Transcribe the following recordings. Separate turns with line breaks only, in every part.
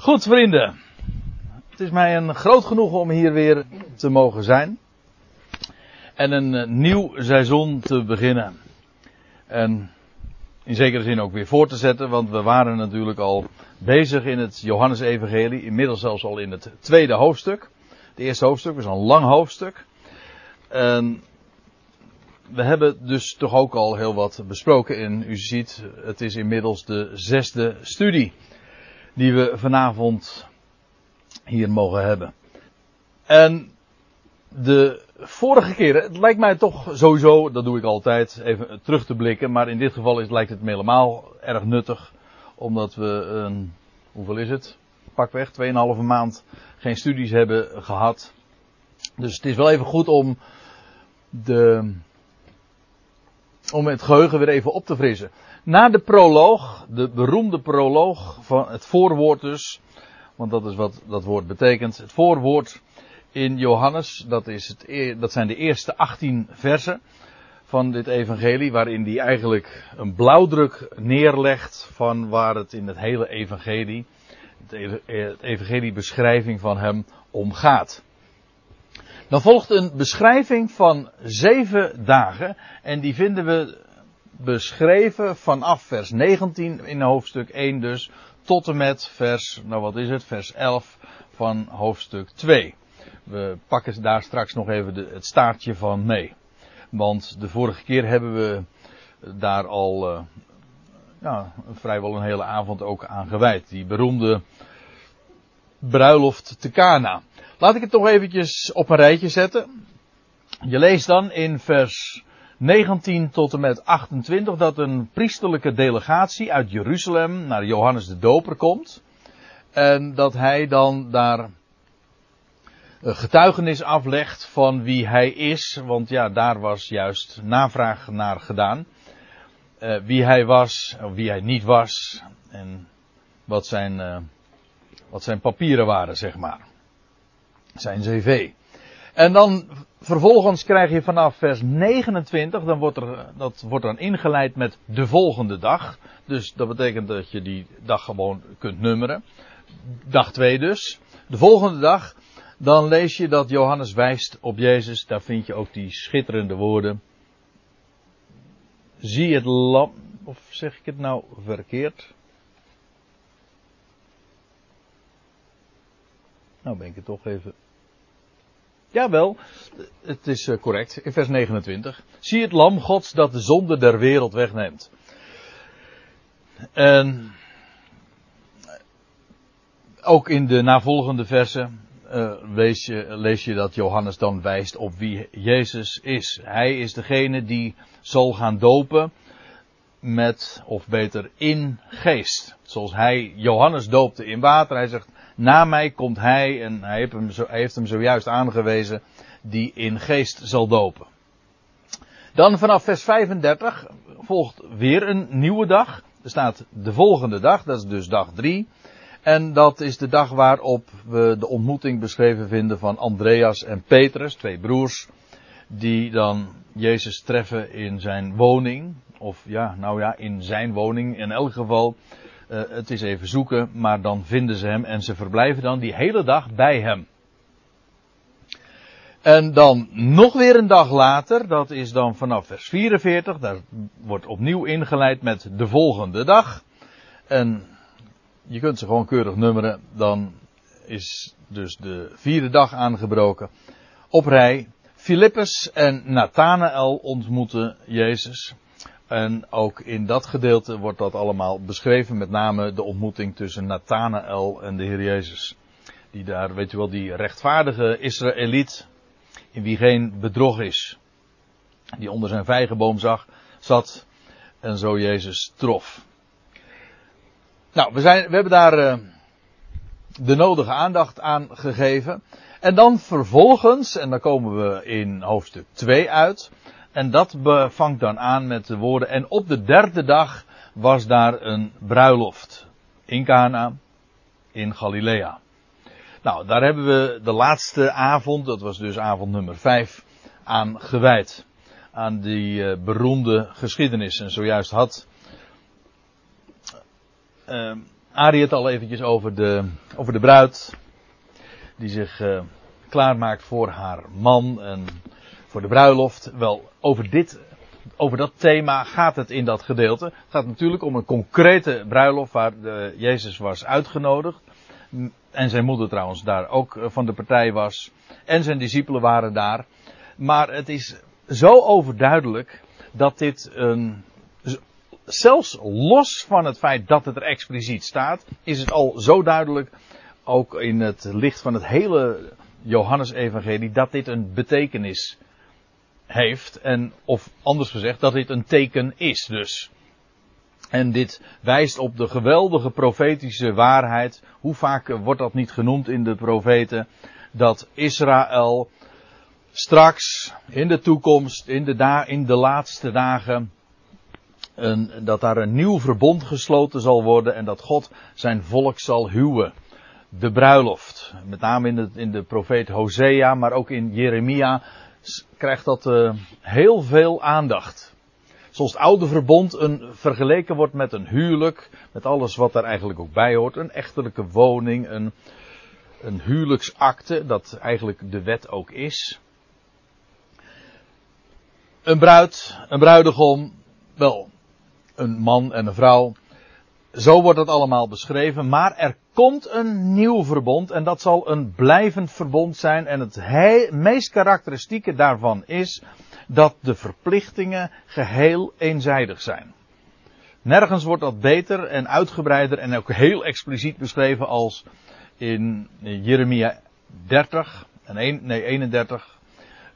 Goed, vrienden. Het is mij een groot genoegen om hier weer te mogen zijn. En een eh, nieuw seizoen te beginnen. En in zekere zin ook weer voor te zetten, want we waren natuurlijk al bezig in het Johannesevangelie. Inmiddels zelfs al in het tweede hoofdstuk. Het eerste hoofdstuk was een lang hoofdstuk. En we hebben dus toch ook al heel wat besproken. En u ziet, het is inmiddels de zesde studie die we vanavond hier mogen hebben. En de vorige keren, het lijkt mij toch sowieso, dat doe ik altijd, even terug te blikken. Maar in dit geval is, lijkt het me helemaal erg nuttig. Omdat we een, hoeveel is het? Pakweg, 2,5 maand geen studies hebben gehad. Dus het is wel even goed om de, om het geheugen weer even op te frissen. Na de proloog, de beroemde proloog van het voorwoord dus, want dat is wat dat woord betekent. Het voorwoord in Johannes, dat, is het, e- dat zijn de eerste 18 versen van dit evangelie, waarin hij eigenlijk een blauwdruk neerlegt van waar het in het hele evangelie, het evangelie beschrijving van hem om gaat. Dan volgt een beschrijving van zeven dagen en die vinden we beschreven vanaf vers 19 in hoofdstuk 1 dus tot en met vers, nou wat is het, vers 11 van hoofdstuk 2. We pakken daar straks nog even het staartje van mee. Want de vorige keer hebben we daar al uh, vrijwel een hele avond ook aan gewijd. Die beroemde bruiloft te Cana. Laat ik het toch eventjes op een rijtje zetten. Je leest dan in vers 19 tot en met 28 dat een priesterlijke delegatie uit Jeruzalem naar Johannes de Doper komt. En dat hij dan daar getuigenis aflegt van wie hij is. Want ja, daar was juist navraag naar gedaan. Uh, wie hij was, of wie hij niet was. En wat zijn, uh, wat zijn papieren waren, zeg maar. Zijn cv. En dan vervolgens krijg je vanaf vers 29, dan wordt er, dat wordt dan ingeleid met de volgende dag. Dus dat betekent dat je die dag gewoon kunt nummeren. Dag 2 dus. De volgende dag, dan lees je dat Johannes wijst op Jezus. Daar vind je ook die schitterende woorden. Zie het lam, of zeg ik het nou verkeerd? Nou ben ik het toch even Jawel, het is eh, correct. In vers 29. Zie het lam gods dat de zonde der wereld wegneemt. En ook in de navolgende versen lees, je, lees je dat Johannes dan wijst op wie Jezus is. Hij is degene die zal gaan dopen met, of beter, in geest. Zoals hij Johannes doopte in water. Hij zegt, na mij komt hij, en hij heeft, hem zo, heeft hem zojuist aangewezen, die in geest zal dopen. Dan vanaf vers 35 volgt weer een nieuwe dag. Er staat de volgende dag, dat is dus dag 3. En dat is de dag waarop we de ontmoeting beschreven vinden van Andreas en Petrus, twee broers, die dan Jezus treffen in zijn woning. Of ja, nou ja, in zijn woning in elk geval. Uh, het is even zoeken, maar dan vinden ze hem en ze verblijven dan die hele dag bij hem. En dan nog weer een dag later, dat is dan vanaf vers 44, daar wordt opnieuw ingeleid met de volgende dag. En je kunt ze gewoon keurig nummeren, dan is dus de vierde dag aangebroken. Op rij, Filippus en Nathanael ontmoeten Jezus. En ook in dat gedeelte wordt dat allemaal beschreven, met name de ontmoeting tussen Nathanael en de Heer Jezus. Die daar, weet je wel, die rechtvaardige Israëliet, in wie geen bedrog is. Die onder zijn vijgenboom zag, zat en zo Jezus trof. Nou, we, zijn, we hebben daar uh, de nodige aandacht aan gegeven. En dan vervolgens, en dan komen we in hoofdstuk 2 uit, en dat vangt dan aan met de woorden. En op de derde dag was daar een bruiloft. In Cana, in Galilea. Nou, daar hebben we de laatste avond, dat was dus avond nummer 5, aan gewijd. Aan die uh, beroemde geschiedenis. En zojuist had uh, het al eventjes over de, over de bruid. Die zich uh, klaarmaakt voor haar man en voor de bruiloft. Wel, over dit, over dat thema gaat het in dat gedeelte. Het gaat natuurlijk om een concrete bruiloft waar Jezus was uitgenodigd. En zijn moeder trouwens daar ook eh, van de partij was. En zijn discipelen waren daar. Maar het is zo overduidelijk dat dit een zelfs los van het feit dat het er expliciet staat, is het al zo duidelijk, ook in het licht van het hele Johannesevangelie, dat dit een betekenis heeft. En, of anders gezegd, dat dit een teken is dus. En dit wijst op de geweldige profetische waarheid. Hoe vaak wordt dat niet genoemd in de profeten? Dat Israël straks, in de toekomst, in de, da in de laatste dagen, een, dat daar een nieuw verbond gesloten zal worden en dat God zijn volk zal huwen. De bruiloft. Met name in de, in de profeet Hosea, maar ook in Jeremia krijgt dat uh, heel veel aandacht. Zoals het oude verbond een, vergeleken wordt met een huwelijk, met alles wat daar eigenlijk ook bij hoort. Een echtelijke woning, een, een huwelijksakte, dat eigenlijk de wet ook is. Een bruid, een bruidegom, wel, een man en een vrouw. Zo wordt het allemaal beschreven, maar er komt een nieuw verbond en dat zal een blijvend verbond zijn en het meest karakteristieke daarvan is dat de verplichtingen geheel eenzijdig zijn. Nergens wordt dat beter en uitgebreider en ook heel expliciet beschreven als in Jeremia 30 en 1, nee 31,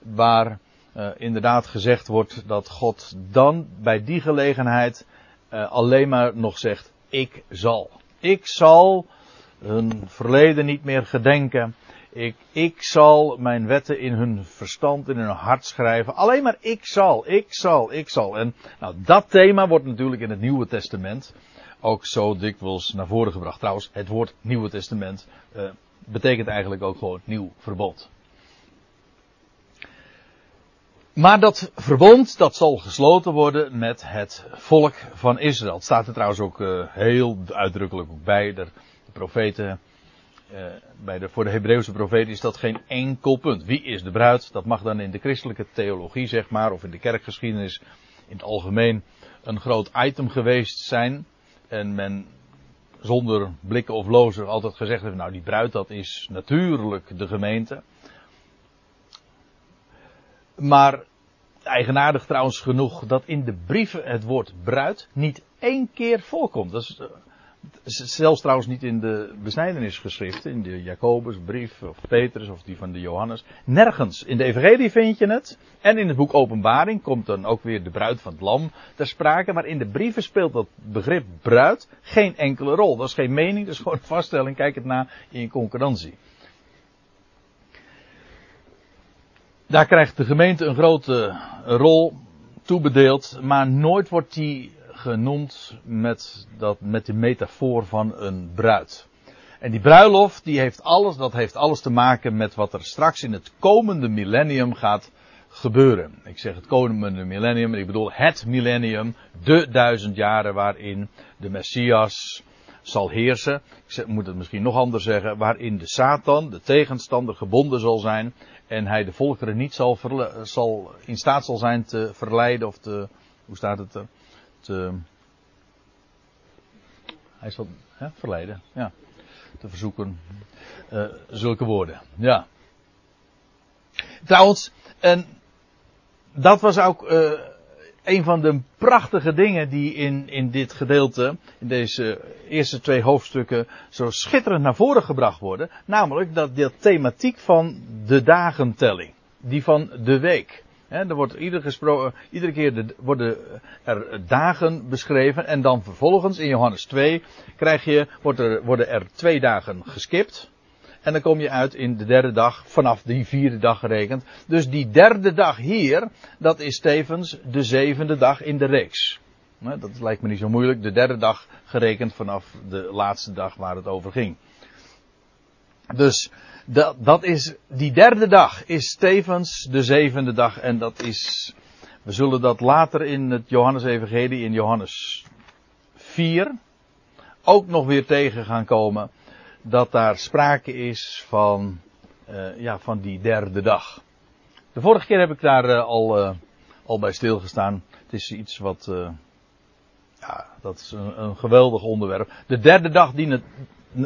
waar uh, inderdaad gezegd wordt dat God dan bij die gelegenheid uh, alleen maar nog zegt, ik zal. Ik zal hun verleden niet meer gedenken. Ik, ik zal mijn wetten in hun verstand, in hun hart schrijven. Alleen maar ik zal, ik zal, ik zal. En nou, dat thema wordt natuurlijk in het Nieuwe Testament ook zo dikwijls naar voren gebracht. Trouwens, het woord Nieuwe Testament uh, betekent eigenlijk ook gewoon nieuw verbod. Maar dat verbond, dat zal gesloten worden met het volk van Israël. Het staat er trouwens ook uh, heel uitdrukkelijk bij. De, profeten, uh, bij de, voor de Hebreeuwse profeten is dat geen enkel punt. Wie is de bruid? Dat mag dan in de christelijke theologie, zeg maar, of in de kerkgeschiedenis in het algemeen een groot item geweest zijn. En men zonder blikken of lozen altijd gezegd heeft, nou die bruid dat is natuurlijk de gemeente. Maar eigenaardig trouwens genoeg dat in de brieven het woord bruid niet één keer voorkomt. Dat is, zelfs trouwens niet in de besnijdenisgeschriften, in de Jacobusbrief of Petrus of die van de Johannes. Nergens. In de Evangelie vind je het. En in het boek Openbaring komt dan ook weer de bruid van het lam ter sprake. Maar in de brieven speelt dat begrip bruid geen enkele rol. Dat is geen mening, dat is gewoon een vaststelling. Kijk het na in concordantie. Daar krijgt de gemeente een grote rol toebedeeld, maar nooit wordt die genoemd met, dat, met de metafoor van een bruid. En die bruiloft, die heeft alles, dat heeft alles te maken met wat er straks in het komende millennium gaat gebeuren. Ik zeg het komende millennium, ik bedoel het millennium, de duizend jaren waarin de Messias zal heersen. Ik moet het misschien nog anders zeggen, waarin de Satan, de tegenstander, gebonden zal zijn en hij de volkeren niet zal, zal, in staat zal zijn te verleiden of te, hoe staat het er, te, hij zal, hè, verleiden, ja, te verzoeken, uh, zulke woorden, ja. Trouwens, en dat was ook, uh, een van de prachtige dingen die in, in dit gedeelte, in deze eerste twee hoofdstukken, zo schitterend naar voren gebracht worden. Namelijk dat de thematiek van de dagentelling. Die van de week. er wordt iedere, iedere keer de, worden er dagen beschreven en dan vervolgens in Johannes 2 krijg je, wordt er, worden er twee dagen geskipt. En dan kom je uit in de derde dag, vanaf die vierde dag gerekend. Dus die derde dag hier, dat is tevens de zevende dag in de reeks. Dat lijkt me niet zo moeilijk. De derde dag gerekend vanaf de laatste dag waar het over ging. Dus dat, dat is, die derde dag is tevens de zevende dag. En dat is, we zullen dat later in het Johannes Evangelie in Johannes 4 ook nog weer tegen gaan komen dat daar sprake is van, uh, ja, van die derde dag. De vorige keer heb ik daar uh, al, uh, al bij stilgestaan. Het is iets wat, ja, dat is een, een, geweldig onderwerp. De derde dag die het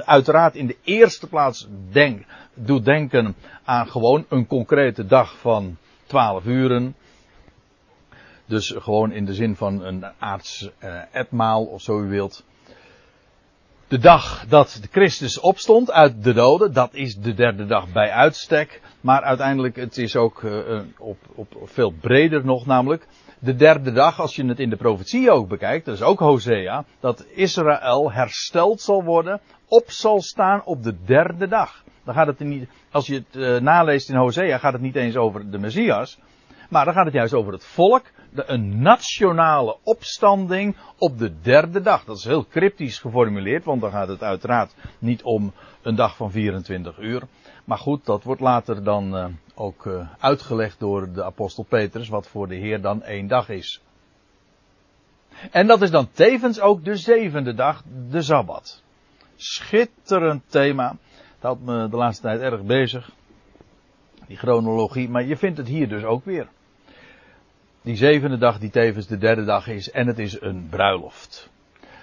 uiteraard in de eerste plaats denk, doet denken aan gewoon een concrete dag van 12 uren. Dus gewoon in de zin van een aards etmaal of zo u wilt de dag dat Christus opstond uit de doden, dat is de derde dag bij uitstek. Maar uiteindelijk, het is ook uh, op, op, veel breder nog namelijk. De derde dag, als je het in de profetie ook bekijkt, dat is ook Hosea, dat Israël hersteld zal worden, op zal staan op de derde dag. Dan gaat het niet, als je het uh, naleest in Hosea, gaat het niet eens over de Messias, maar dan gaat het juist over het volk een nationale opstanding op de derde dag. Dat is heel cryptisch geformuleerd, want dan gaat het uiteraard niet om een dag van 24 uur. Maar goed, dat wordt later dan uh, ook uh, uitgelegd door de apostel Petrus, wat voor de Heer dan één dag is. En dat is dan tevens ook de zevende dag, de Sabbat. Schitterend thema. Dat houdt me de laatste tijd erg bezig. Die chronologie, maar je vindt het hier dus ook weer die zevende dag die tevens de derde dag is en het is een bruiloft.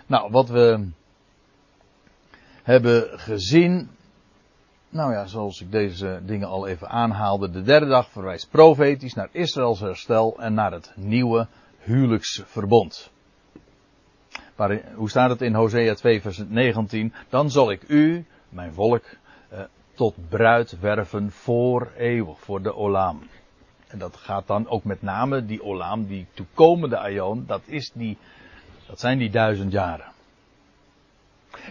Nou, wat we hebben gezien, nou ja, zoals ik deze dingen al even aanhaalde, de derde dag verwijst profetisch naar Israëls herstel en naar het nieuwe huwelijksverbond. Waarin, hoe staat het in Hosea 2 vers 19? Dan zal ik u, mijn volk, eh, tot bruid werven voor eeuwig, voor de olam. En dat gaat dan ook met name die Olam, die toekomende Aion, dat, is die, dat zijn die duizend jaren.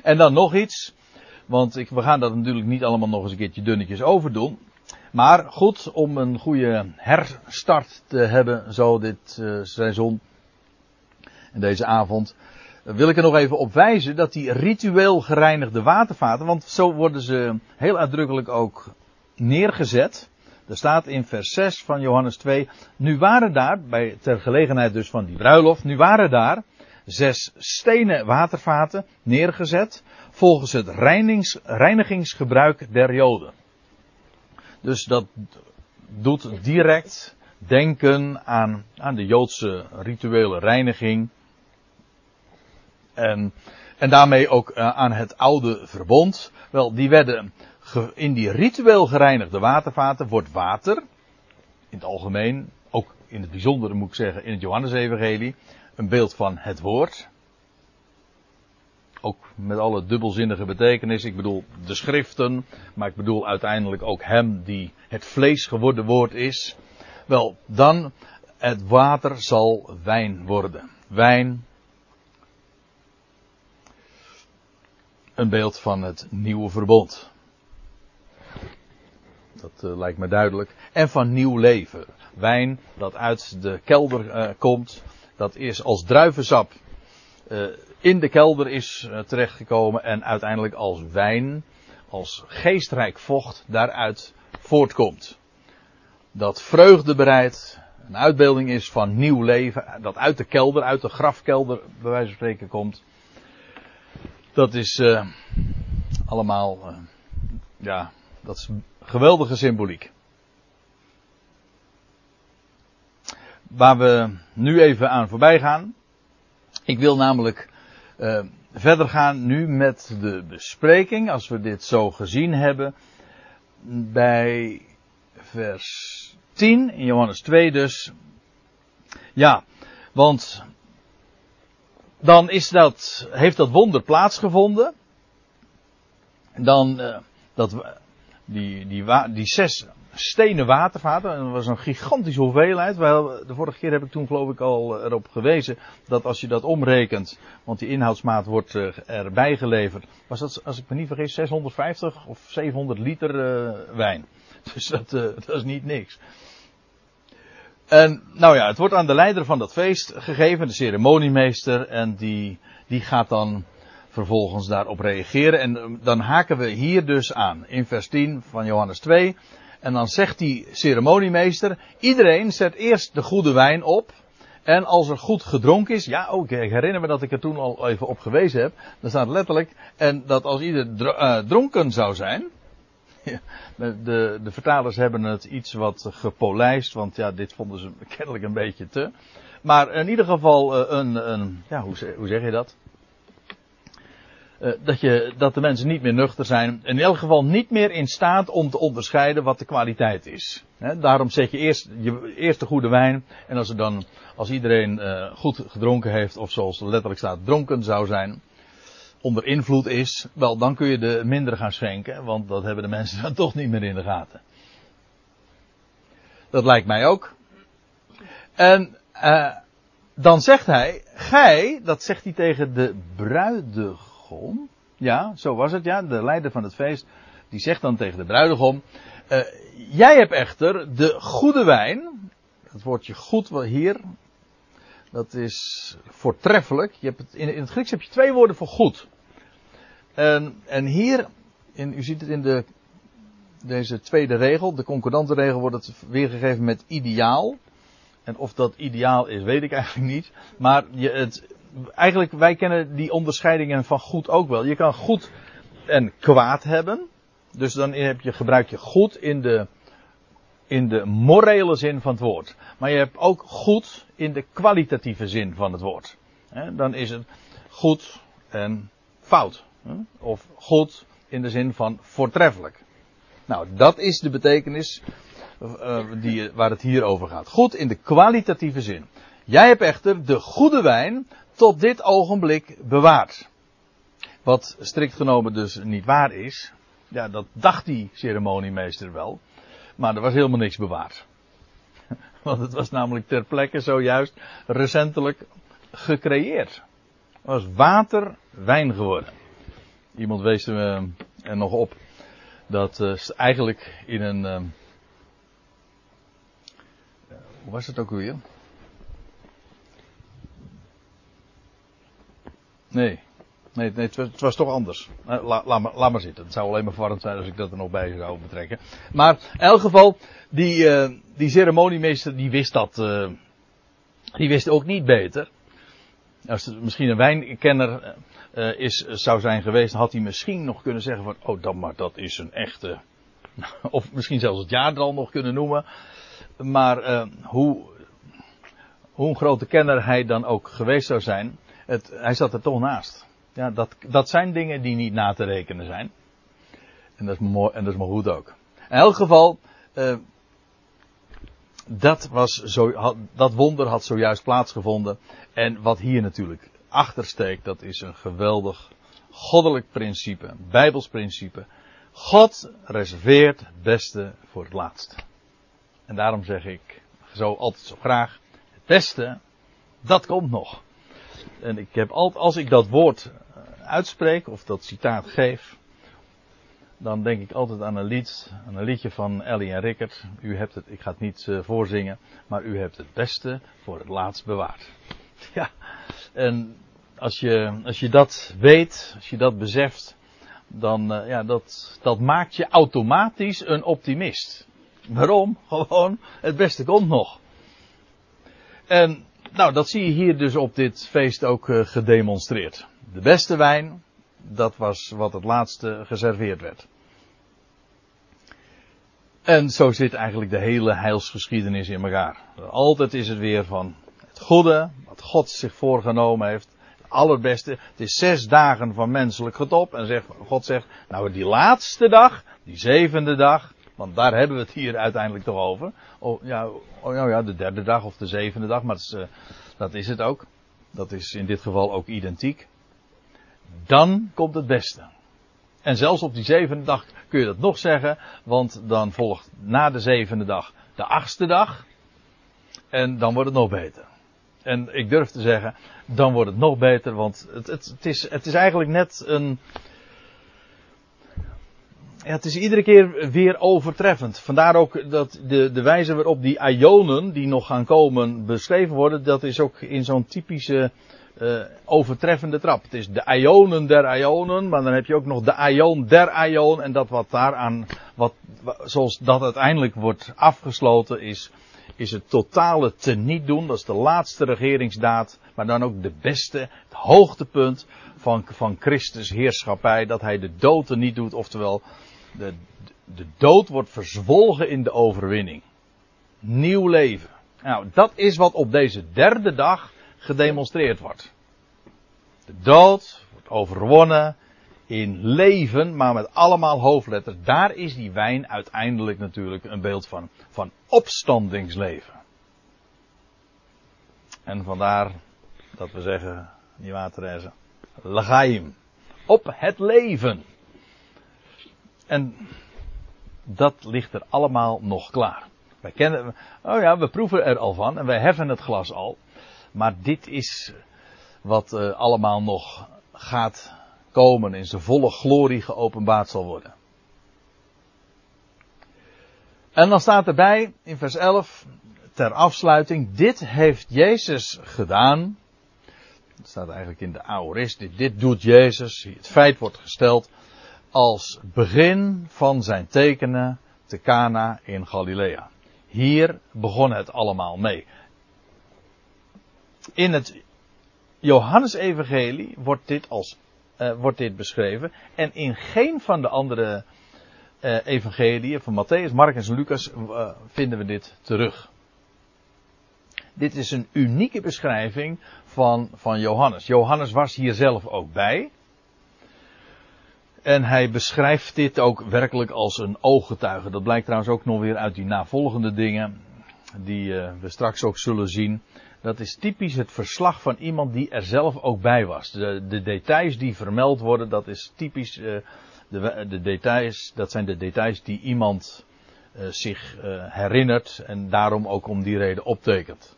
En dan nog iets, want ik, we gaan dat natuurlijk niet allemaal nog eens een keertje dunnetjes overdoen. Maar goed, om een goede herstart te hebben, zo dit uh, seizoen en deze avond, wil ik er nog even op wijzen dat die ritueel gereinigde watervaten, want zo worden ze heel uitdrukkelijk ook neergezet. Er staat in vers 6 van Johannes 2, nu waren daar, bij, ter gelegenheid dus van die bruiloft, nu waren daar zes stenen watervaten neergezet volgens het reinigingsgebruik der Joden. Dus dat doet direct denken aan, aan de Joodse rituele reiniging. En, en daarmee ook eh, aan het oude verbond. Wel, die werden in die ritueel gereinigde watervaten wordt water, in het algemeen, ook in het bijzondere moet ik zeggen, in het Johannesevangelie, een beeld van het woord. Ook met alle dubbelzinnige betekenis. Ik bedoel de schriften, maar ik bedoel uiteindelijk ook hem die het vlees geworden woord is. Wel, dan het water zal wijn worden. Wijn. Een beeld van het nieuwe verbond. Dat uh, lijkt me duidelijk. En van nieuw leven. Wijn dat uit de kelder uh, komt. Dat is als druivensap uh, in de kelder is terechtgekomen. En uiteindelijk als wijn, als geestrijk vocht daaruit voortkomt. Dat vreugde bereidt. Een uitbeelding is van nieuw leven. Dat uit de kelder, uit de grafkelder bij wijze van spreken komt. Dat is allemaal, ja, dat is Geweldige symboliek. Waar we nu even aan voorbij gaan. Ik wil namelijk uh, verder gaan nu met de bespreking, als we dit zo gezien hebben, bij vers 10 in Johannes 2 dus. Ja, want dan is dat, heeft dat wonder plaatsgevonden. Dan, uh, dat, die, die, die zes stenen watervaten. En dat was een gigantische hoeveelheid. de vorige keer heb ik toen geloof ik al erop gewezen dat als je dat omrekent, want die inhoudsmaat wordt uh, erbij geleverd, was dat, als ik me niet vergis, 650 of 700 liter uh, wijn. Dus dat, uh, dat is niet niks. En nou ja, het wordt aan de leider van dat feest gegeven, de ceremoniemeester, en die, die gaat dan vervolgens daarop reageren. En eh, dan haken we hier dus aan, in vers 10 van Johannes 2. En dan zegt die ceremoniemeester, iedereen zet eerst de goede wijn op. En als er goed gedronken is, ja, ook, ik herinner me dat ik er toen al even op gewezen heb. Dan staat letterlijk, en dat als ieder uh, dronken zou zijn. de, de vertalers hebben het iets wat gepolijst, want ja, dit vonden ze kennelijk een beetje te. Maar in ieder geval uh, een, een, ja, hoe, hoe zeg je dat? Uh, dat, je, dat de mensen niet meer nuchter zijn. In elk geval niet meer in staat om te onderscheiden wat de kwaliteit is. Daarom zet je eerst, je eerst de goede wijn. En als, er dan, als iedereen uh, goed gedronken heeft, of zoals er letterlijk staat, dronken zou zijn. Onder invloed is, wel dan kun je de minder gaan schenken. Want dat hebben de mensen dan toch niet meer in de gaten. Dat lijkt mij ook. En uh, dan zegt hij, gij, dat zegt hij tegen de bruidegom. Ja, zo was het, ja, de leider van het feest. Die zegt dan tegen de bruidegom, uh, jij hebt echter de goede wijn. Het woordje goed hier, dat is voortreffelijk. Je hebt het, in, in het Grieks heb je twee woorden voor goed. En, en hier, in, u ziet het in de, deze tweede regel, de concordante regel, wordt het weergegeven met ideaal. En of dat ideaal is, weet ik eigenlijk niet. Maar je, het, eigenlijk, wij kennen die onderscheidingen van goed ook wel. Je kan goed en kwaad hebben. Dus dan heb je, gebruik je goed in de, in de morele zin van het woord. Maar je hebt ook goed in de kwalitatieve zin van het woord. dan is het goed en fout. Of goed in de zin van voortreffelijk. Nou, dat is de betekenis uh, die, waar het hier over gaat. Goed in de kwalitatieve zin. Jij hebt echter de goede wijn tot dit ogenblik bewaard. Wat strikt genomen dus niet waar is. Ja, dat dacht die ceremoniemeester wel. Maar er was helemaal niks bewaard. Want het was namelijk ter plekke zojuist recentelijk gecreëerd. Het was water wijn geworden. Iemand wees er, er nog op dat uh, eigenlijk in een. Uh, hoe was het ook weer? Nee. Nee, nee het, was, het toch anders. La, laat, maar, maar zitten. Het zou alleen maar verwarrend zijn als ik dat er nog bij zou betrekken. Maar in elk geval, die, uh, die ceremoniemeester die wist dat. Uh, die wist ook niet beter. Als er misschien een wijnkenner is, zou zijn geweest, had hij misschien nog kunnen zeggen van, oh dan maar dat is een echte, of misschien zelfs het jaartal nog kunnen noemen. Maar hoe, hoe een grote kenner hij dan ook geweest zou zijn, het, hij zat er toch naast. Ja, dat, dat zijn dingen die niet na te rekenen zijn. En dat is mooi, en dat is maar goed ook. In elk geval, uh, dat, was zo, dat wonder had zojuist plaatsgevonden. En wat hier natuurlijk achtersteekt, dat is een geweldig goddelijk principe, bijbels principe. God reserveert het beste voor het laatste. En daarom zeg ik zo altijd zo graag, het beste, dat komt nog. En ik heb altijd, als ik dat woord eh, uitspreek of dat citaat geef, dan denk ik altijd aan een lied, een liedje van Ellie en Rickert. U hebt het, ik ga het niet uh, voorzingen, maar u hebt het beste voor het laatst bewaard. Ja, en als je, als je dat weet, als je dat beseft, dan uh, ja, dat, dat maakt je automatisch een optimist. Waarom? Gewoon, het beste komt nog. En nou, dat zie je hier dus op dit feest ook uh, gedemonstreerd. De beste wijn, dat was wat het laatste geserveerd werd. En zo zit eigenlijk de hele heilsgeschiedenis in elkaar. Altijd is het weer van het goede, wat God zich voorgenomen heeft, het allerbeste. Het is zes dagen van menselijk getop. En zegt, God zegt, nou die laatste dag, die zevende dag, want daar hebben we het hier uiteindelijk toch over. Oh ja, oh, ja de derde dag of de zevende dag, maar dat is, uh, dat is het ook. Dat is in dit geval ook identiek. Dan komt het beste. En zelfs op die zevende dag kun je dat nog zeggen, want dan volgt na de zevende dag de achtste dag. En dan wordt het nog beter. En ik durf te zeggen, dan wordt het nog beter, want het, het, het, is, het is eigenlijk net een. Het is iedere keer weer overtreffend. Vandaar ook dat de, de wijze waarop die ionen die nog gaan komen beschreven worden, dat is ook in zo'n typische uh, overtreffende trap. Het is de ionen der ionen, maar dan heb je ook nog de ion der ion. En dat wat daaraan, wat, zoals dat uiteindelijk wordt afgesloten, is is het totale teniet doen. Dat is de laatste regeringsdaad, maar dan ook de beste, het hoogtepunt van, van Christus heerschappij. Dat hij de dood niet doet, oftewel de, de dood wordt verzwolgen in de overwinning. Nieuw leven. Nou, dat is wat op deze derde dag gedemonstreerd wordt. De dood wordt overwonnen in leven, maar met allemaal hoofdletters. Daar is die wijn uiteindelijk natuurlijk een beeld van, van opstandingsleven. En vandaar dat we zeggen, die waterrezen, Lagaim. Op het leven. En dat ligt er allemaal nog klaar. Wij kennen, oh ja, we proeven er al van en wij heffen het glas al. Maar dit is wat uh, allemaal nog gaat komen, in zijn volle glorie geopenbaard zal worden. En dan staat erbij in vers 11 ter afsluiting, dit heeft Jezus gedaan. Dat staat eigenlijk in de aorist, dit doet Jezus. Het feit wordt gesteld als begin van zijn tekenen te Cana in Galilea. Hier begon het allemaal mee. In het Johannesevangelie wordt dit als uh, wordt dit beschreven en in geen van de andere uh, evangeliën van Matthäus, Marcus en Lucas uh, vinden we dit terug. Dit is een unieke beschrijving van, van Johannes. Johannes was hier zelf ook bij. En hij beschrijft dit ook werkelijk als een ooggetuige. Dat blijkt trouwens ook nog weer uit die navolgende dingen. Die uh, we straks ook zullen zien. Dat is typisch het verslag van iemand die er zelf ook bij was. De, de details die vermeld worden, dat is typisch. Uh, de, de, details, dat zijn de details die iemand uh, zich herinnert. En daarom ook om die reden optekent.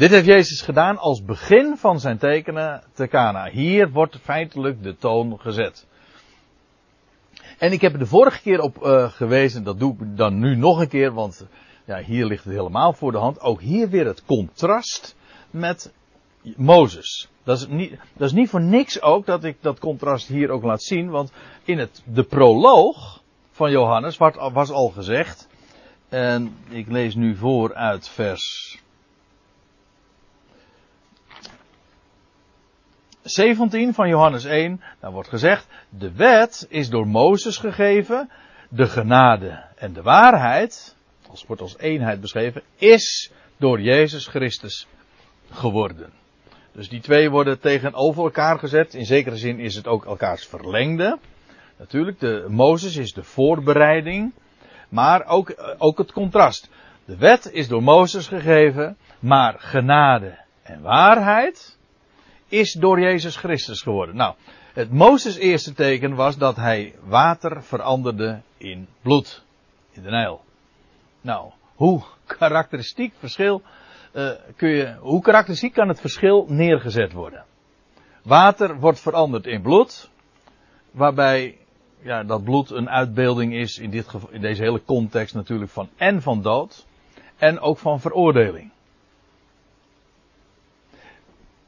Dit heeft Jezus gedaan als begin van zijn tekenen te Cana. Hier wordt feitelijk de toon gezet. En ik heb er de vorige keer op uh, gewezen, dat doe ik dan nu nog een keer, want ja, hier ligt het helemaal voor de hand. Ook hier weer het contrast met Mozes. Dat is, niet, dat is niet voor niks ook dat ik dat contrast hier ook laat zien, want in het, de proloog van Johannes was al gezegd, en ik lees nu voor uit vers 17 van Johannes 1, daar wordt gezegd, de wet is door Mozes gegeven, de genade en de waarheid, als wordt als eenheid beschreven, is door Jezus Christus geworden. Dus die twee worden tegenover elkaar gezet. In zekere zin is het ook elkaars verlengde. Natuurlijk, de, Mozes is de voorbereiding, maar ook, ook het contrast. De wet is door Mozes gegeven, maar genade en waarheid is door Jezus Christus geworden. Nou, het Mozes eerste teken was dat hij water veranderde in bloed. In de Nijl. Nou, hoe karakteristiek verschil uh, kun je, hoe karakteristiek kan het verschil neergezet worden? Water wordt veranderd in bloed, waarbij ja, dat bloed een uitbeelding is in, dit geval, in deze hele context natuurlijk van en van dood en ook van veroordeling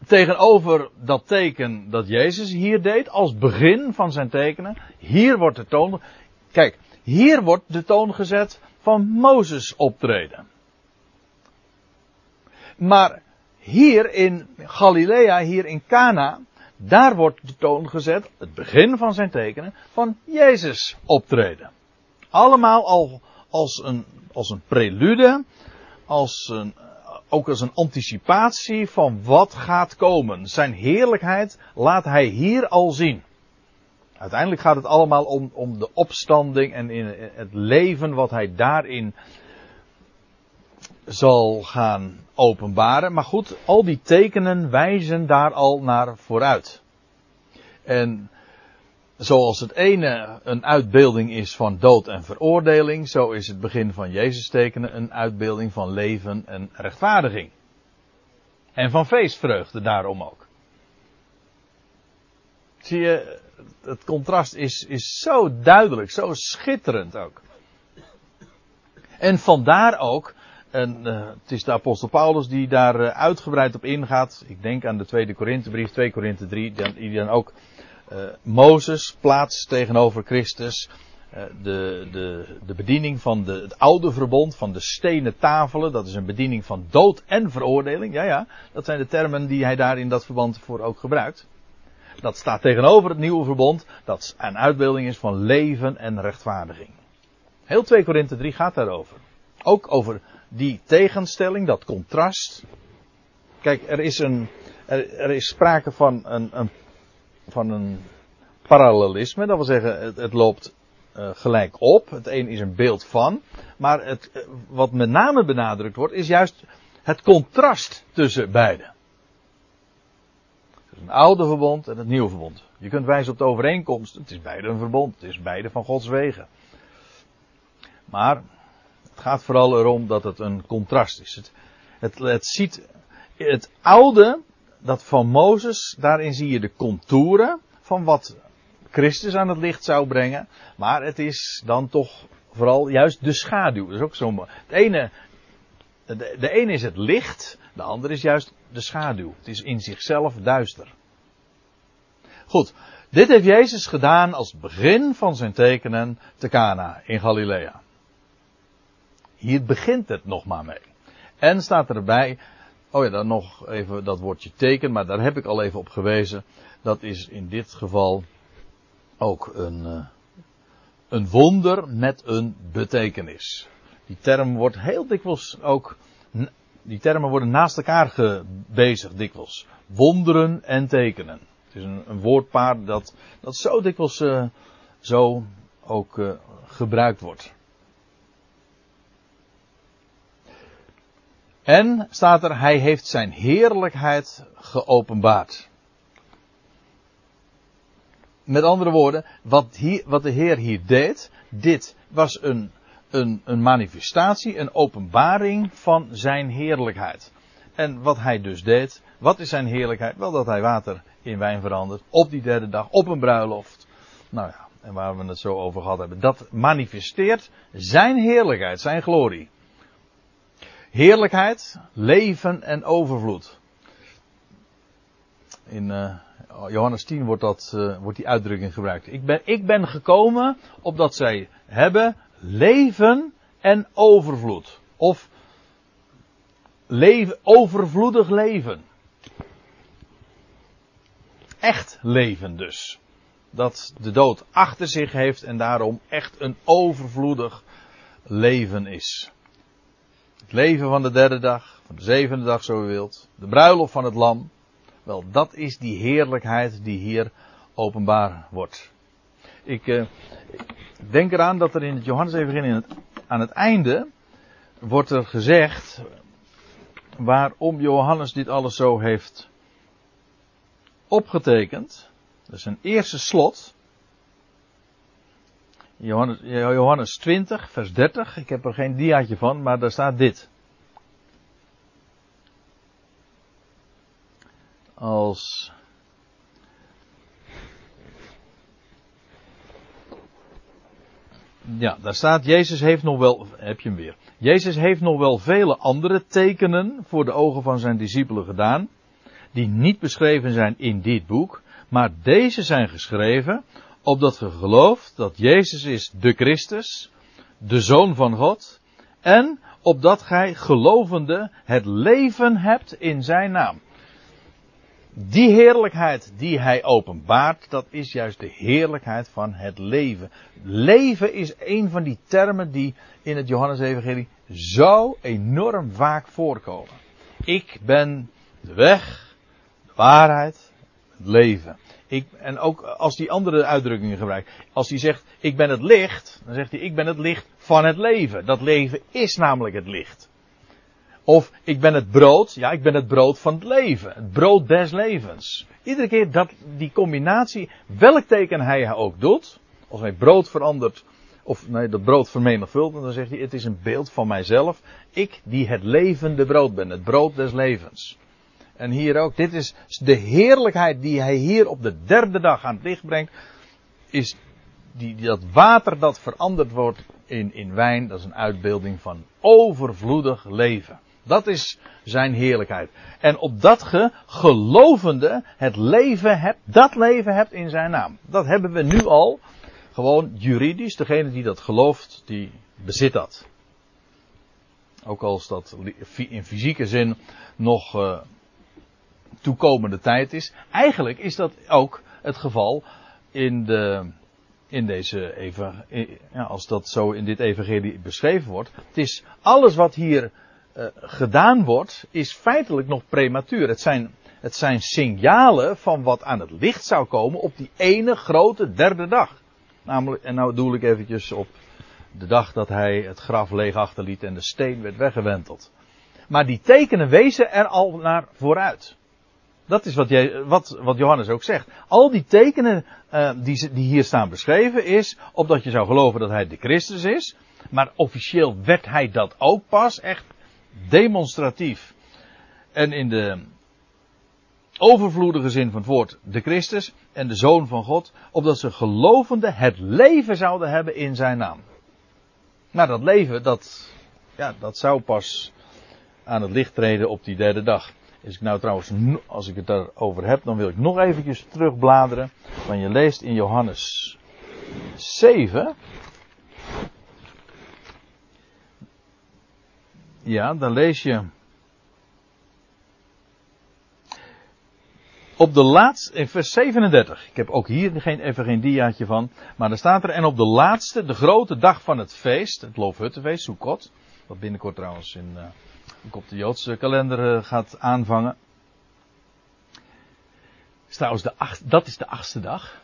tegenover dat teken dat Jezus hier deed, als begin van zijn tekenen, hier wordt de toon, kijk, hier wordt de toon gezet van Mozes optreden. Maar hier in Galilea, hier in Cana, daar wordt de toon gezet, het begin van zijn tekenen, van Jezus optreden. Allemaal al als een, als een prelude, als een, ook als een anticipatie van wat gaat komen. Zijn heerlijkheid laat hij hier al zien. Uiteindelijk gaat het allemaal om, om de opstanding en in het leven wat hij daarin zal gaan openbaren. Maar goed, al die tekenen wijzen daar al naar vooruit. En Zoals het ene een uitbeelding is van dood en veroordeling, zo is het begin van Jezus tekenen een uitbeelding van leven en rechtvaardiging. En van feestvreugde daarom ook. Zie je, het contrast is, is zo duidelijk, zo schitterend ook. En vandaar ook, en uh, het is de apostel Paulus die daar uh, uitgebreid op ingaat. Ik denk aan de tweede Korinthebrief, 2 Korinthe 3, die dan ook uh, Mozes plaatst tegenover Christus. eh, de, de, de bediening van de, het oude verbond, van de stenen tafelen. Dat is een bediening van dood en veroordeling. Ja, ja, dat zijn de termen die hij daar in dat verband voor ook gebruikt. Dat staat tegenover het nieuwe verbond, dat een uitbeelding is van leven en rechtvaardiging. Heel 2 Korinthe 3 gaat daarover. Ook over die tegenstelling, dat contrast. Kijk, er is, een, er, er is sprake van een, een, van een parallelisme. Dat wil zeggen, het, loopt uh, gelijk op. Het een is een beeld van. Maar het, uh, wat met name benadrukt wordt, is juist het contrast tussen beide. Is een oude verbond en het nieuwe verbond. Je kunt wijzen op de overeenkomst. Het is beide een verbond. Het is beide van Gods wegen. Maar het gaat vooral erom dat het een contrast is. Het, het, het ziet het oude, dat van Mozes, daarin zie je de contouren van wat Christus aan het licht zou brengen. Maar het is dan toch vooral juist de schaduw. Dat is ook zo. Het ene, de, ene is het licht, de andere is juist de schaduw. Het is in zichzelf duister. Goed, dit heeft Jezus gedaan als begin van zijn tekenen te Cana in Galilea. Hier begint het nog maar mee. En staat erbij, oh ja, dan nog even dat woordje teken, maar daar heb ik al even op gewezen. Dat is in dit geval ook een, uh, een wonder met een betekenis. Die term wordt heel dikwijls ook, die termen worden naast elkaar gebezigd dikwijls. Wonderen en tekenen. Het is een, een woordpaar dat, dat zo dikwijls uh, zo ook uh, gebruikt wordt. En staat er, hij heeft zijn heerlijkheid geopenbaard. Met andere woorden, wat, hier, wat de Heer hier deed, dit was een, een, een manifestatie, een openbaring van zijn heerlijkheid. En wat hij dus deed, wat is zijn heerlijkheid? Wel dat hij water in wijn verandert, op die derde dag, op een bruiloft. Nou ja, en waar we het zo over gehad hebben. Dat manifesteert zijn heerlijkheid, zijn glorie. Heerlijkheid, leven en overvloed. In uh, Johannes 10 wordt, dat, uh, wordt die uitdrukking gebruikt. Ik ben, ik ben gekomen opdat zij hebben leven en overvloed. Of leven, overvloedig leven. Echt leven dus. Dat de dood achter zich heeft en daarom echt een overvloedig leven is. Het leven van de derde dag, van de zevende dag zo u wilt. De bruiloft van het lam. Wel, dat is die heerlijkheid die hier openbaar wordt. Ik uh, denk eraan dat er in het Johannes-evangelie aan het einde wordt er gezegd waarom Johannes dit alles zo heeft opgetekend. Dat is een eerste slot. Johannes, Johannes 20, vers 30. Ik heb er geen diaatje van, maar daar staat dit. Als. Ja, daar staat, Jezus heeft nog wel, heb je hem weer. Jezus heeft nog wel vele andere tekenen voor de ogen van zijn discipelen gedaan, die niet beschreven zijn in dit boek, maar deze zijn geschreven opdat ge gelooft dat Jezus is de Christus, de Zoon van God, en opdat gij gelovende het leven hebt in zijn naam. Die heerlijkheid die hij openbaart, dat is juist de heerlijkheid van het leven. Leven is een van die termen die in het Johannes-evangelie zo enorm vaak voorkomen. Ik ben de weg, de waarheid, het leven. Ik, en ook als die andere uitdrukkingen gebruikt. Als hij zegt, ik ben het licht, dan zegt hij, ik ben het licht van het leven. Dat leven is namelijk het licht. Of, ik ben het brood, ja, ik ben het brood van het leven. Het brood des levens. Iedere keer dat die combinatie, welk teken hij ook doet, als hij brood verandert, of nee, dat brood vermenigvuldigt, dan zegt hij, het is een beeld van mijzelf. Ik die het levende brood ben, het brood des levens. En hier ook, dit is de heerlijkheid die hij hier op de derde dag aan het licht brengt. Is die, dat water dat veranderd wordt in, in wijn, dat is een uitbeelding van overvloedig leven. Dat is zijn heerlijkheid. En opdat ge gelovende het leven hebt, dat leven hebt in zijn naam. Dat hebben we nu al gewoon juridisch, degene die dat gelooft, die bezit dat. Ook als dat in fysieke zin nog uh, toekomende tijd is. Eigenlijk is dat ook het geval in de, in deze even, ja, als dat zo in dit evangelie beschreven wordt. Het is alles wat hier uh, gedaan wordt, is feitelijk nog prematuur. Het zijn, het zijn signalen van wat aan het licht zou komen op die ene grote derde dag. Namelijk, en nou doe ik eventjes op de dag dat hij het graf leeg achterliet en de steen werd weggewenteld. Maar die tekenen wezen er al naar vooruit. Dat is wat, wat, wat Johannes ook zegt. Al die tekenen uh, die, die hier staan beschreven is, opdat je zou geloven dat hij de Christus is. Maar officieel werd hij dat ook pas echt demonstratief. En in de overvloedige zin van het woord de Christus en de Zoon van God, opdat ze gelovende het leven zouden hebben in zijn naam. Maar dat leven, dat, ja, dat zou pas aan het licht treden op die derde dag. Is ik nou trouwens, als ik het daarover heb, dan wil ik nog eventjes terugbladeren. Want je leest in Johannes 7. Ja, dan lees je. Op de laatste, in vers 37. Ik heb ook hier geen, even geen diaatje van. Maar dan staat er, en op de laatste, de grote dag van het feest, het Loofhuttenfeest, Sukkot. Wat binnenkort trouwens in, uh, op de Joodse kalender uh, gaat aanvangen. Is trouwens de acht, dat is de achtste dag.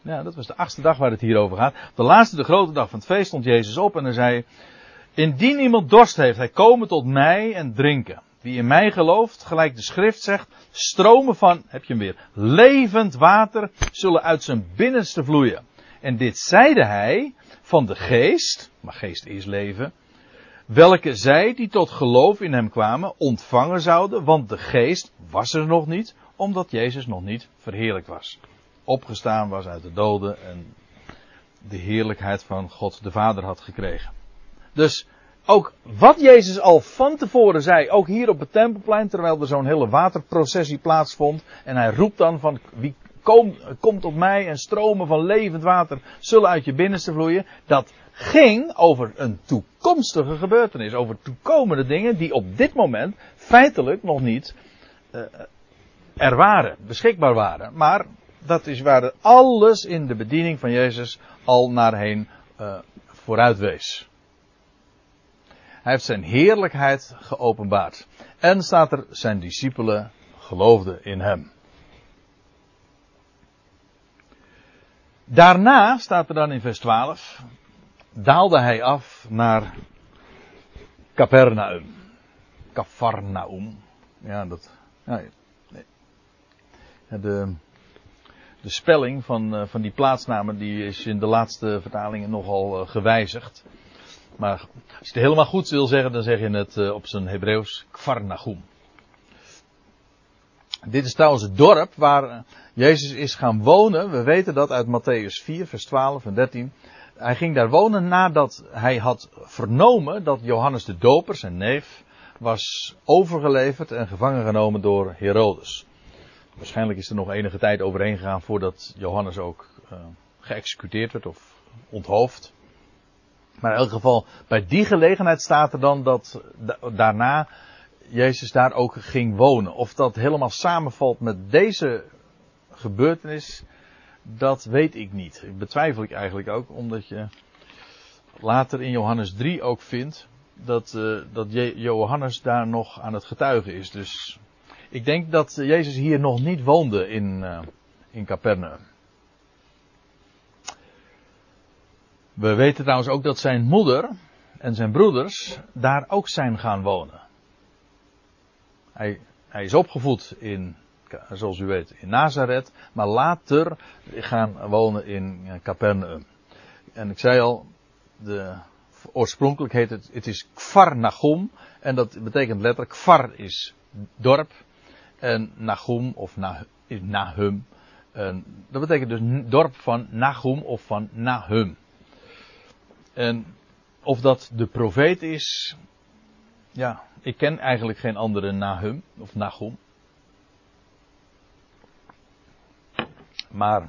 Ja, dat was de achtste dag waar het hier over gaat. De laatste, de grote dag van het feest, stond Jezus op en hij zei: Indien iemand dorst heeft, hij komen tot mij en drinken. Wie in mij gelooft, gelijk de schrift zegt, stromen van, heb je hem weer, levend water zullen uit zijn binnenste vloeien. En dit zeide hij van de geest, maar geest is leven, welke zij die tot geloof in hem kwamen ontvangen zouden, want de geest was er nog niet, omdat Jezus nog niet verheerlijk was. Opgestaan was uit de doden en de heerlijkheid van God de Vader had gekregen. Dus ook wat Jezus al van tevoren zei, ook hier op het tempelplein, terwijl er zo'n hele waterprocessie plaatsvond. En hij roept dan van wie kom, komt op mij en stromen van levend water zullen uit je binnenste vloeien. Dat ging over een toekomstige gebeurtenis, over toekomende dingen die op dit moment feitelijk nog niet uh, er waren, beschikbaar waren. Maar dat is waar alles in de bediening van Jezus al naar heen uh, vooruit wees. Hij heeft zijn heerlijkheid geopenbaard. En staat er, zijn discipelen geloofden in hem. Daarna staat er dan in vers 12, daalde hij af naar Capernaum. Cafarnaum. Ja, dat. Ja, nee. de, de spelling van, eh, van die plaatsnamen die is in de laatste vertalingen nogal eh, gewijzigd. Maar als je het helemaal goed wil zeggen, dan zeg je het uh, op zijn Hebreeuws Kvarnachum. Dit is trouwens het dorp waar eh, Jezus is gaan wonen. We weten dat uit Matthäus 4, vers 12 en 13. Hij ging daar wonen nadat hij had vernomen dat Johannes de Doper, zijn neef, was overgeleverd en gevangen genomen door Herodes. Waarschijnlijk is er nog enige tijd overheen gegaan voordat Johannes ook uh, geëxecuteerd werd of onthoofd. Maar in elk geval, bij die gelegenheid staat er dan dat daarna Jezus daar ook ging wonen. Of dat helemaal samenvalt met deze gebeurtenis, dat weet ik niet. Betwijfel ik eigenlijk ook, omdat je later in Johannes 3 ook vindt dat, uh, dat Johannes daar nog aan het getuigen is. Dus ik denk dat Jezus hier nog niet woonde in, uh, in Capernaum. We weten trouwens ook dat zijn moeder en zijn broeders daar ook zijn gaan wonen. Hij, hij is opgevoed in, zoals u weet, in Nazareth, maar later gaan wonen in Capernaum. En ik zei al, de, oorspronkelijk heet het, het is Kfar Nagum, en dat betekent letterlijk, Kfar is dorp, en Nagum of Nahum, en dat betekent dus dorp van Nagum of van Nahum. En of dat de profeet is, ja, ik ken eigenlijk geen andere Nahum of Nahum. Maar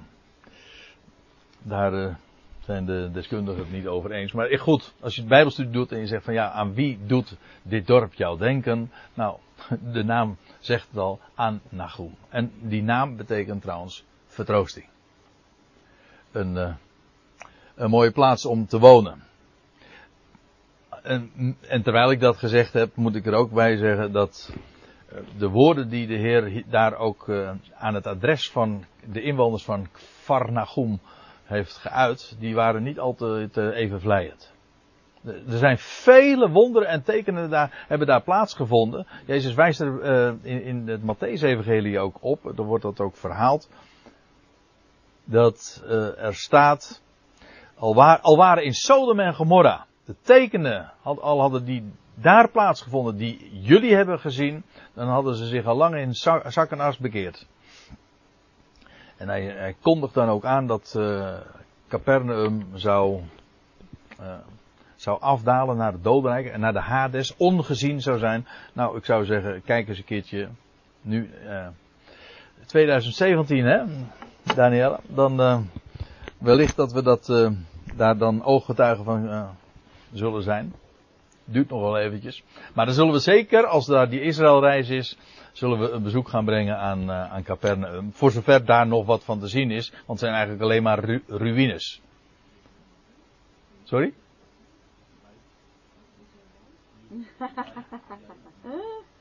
daar uh, zijn de deskundigen het niet over eens. Maar goed, als je het Bijbelstudie doet en je zegt van ja, aan wie doet dit dorp jou denken? Nou, de naam zegt het al, aan Nagum. En die naam betekent trouwens vertroosting. Een, uh, een mooie plaats om te wonen. En, en, terwijl ik dat gezegd heb, moet ik er ook bij zeggen dat uh, de woorden die de Heer daar ook uh, aan het adres van de inwoners van Kvarnagum heeft geuit, die waren niet altijd even vlijend. Er zijn vele wonderen en tekenen daar, hebben daar plaatsgevonden. Jezus wijst er in, het Matthäus-evangelie ook op, er wordt dat ook verhaald. Dat er staat, al waren in Sodom en Gomorra de tekenen, had, al hadden die daar plaatsgevonden die jullie hebben gezien, dan hadden ze zich al lang in zak en as bekeerd. En hij, hij kondigt dan ook aan dat uh, Capernaum zou, uh, zou afdalen naar het dodenrijk en naar de Hades, ongezien zou zijn. Nou, ik zou zeggen, kijk eens een keertje, nu, uh, 2017 hè, Daniel, dan wellicht dat we dat, daar dan ooggetuigen van zullen zijn. Duurt nog wel eventjes. Maar dan zullen we zeker, als daar die Israëlreis is, zullen we een bezoek gaan brengen aan, uh, aan Capernaum. Voor zover daar nog wat van te zien is, want het zijn eigenlijk alleen maar ru ruïnes. Sorry?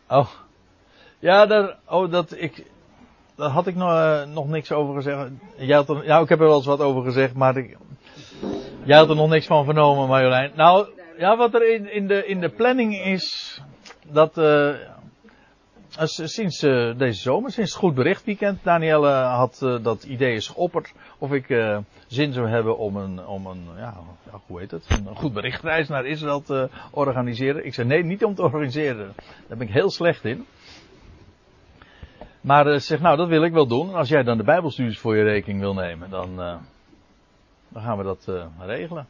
Oh. Ja, daar, oh, dat, ik, daar had ik nog, uh, nog niks over gezegd. Jij had er, ja, ik heb er wel eens wat over gezegd, maar ik, jij had er nog niks van vernomen, Marjolein. Nou, ja, wat er in, in, de, in de planning is, dat, uh, sinds uh, deze zomer, sinds het Goed Bericht Weekend, Danielle had uh, dat idee is geopperd of ik zin zou hebben om een, om een ja, hoe heet het, een goed berichtreis naar Israël te organiseren. Ik zei nee, niet om te organiseren. Daar ben ik heel slecht in. Maar zeg nou, dat wil ik wel doen. En als jij dan de Bijbelstudies voor je rekening wil nemen, dan, dan gaan we dat regelen.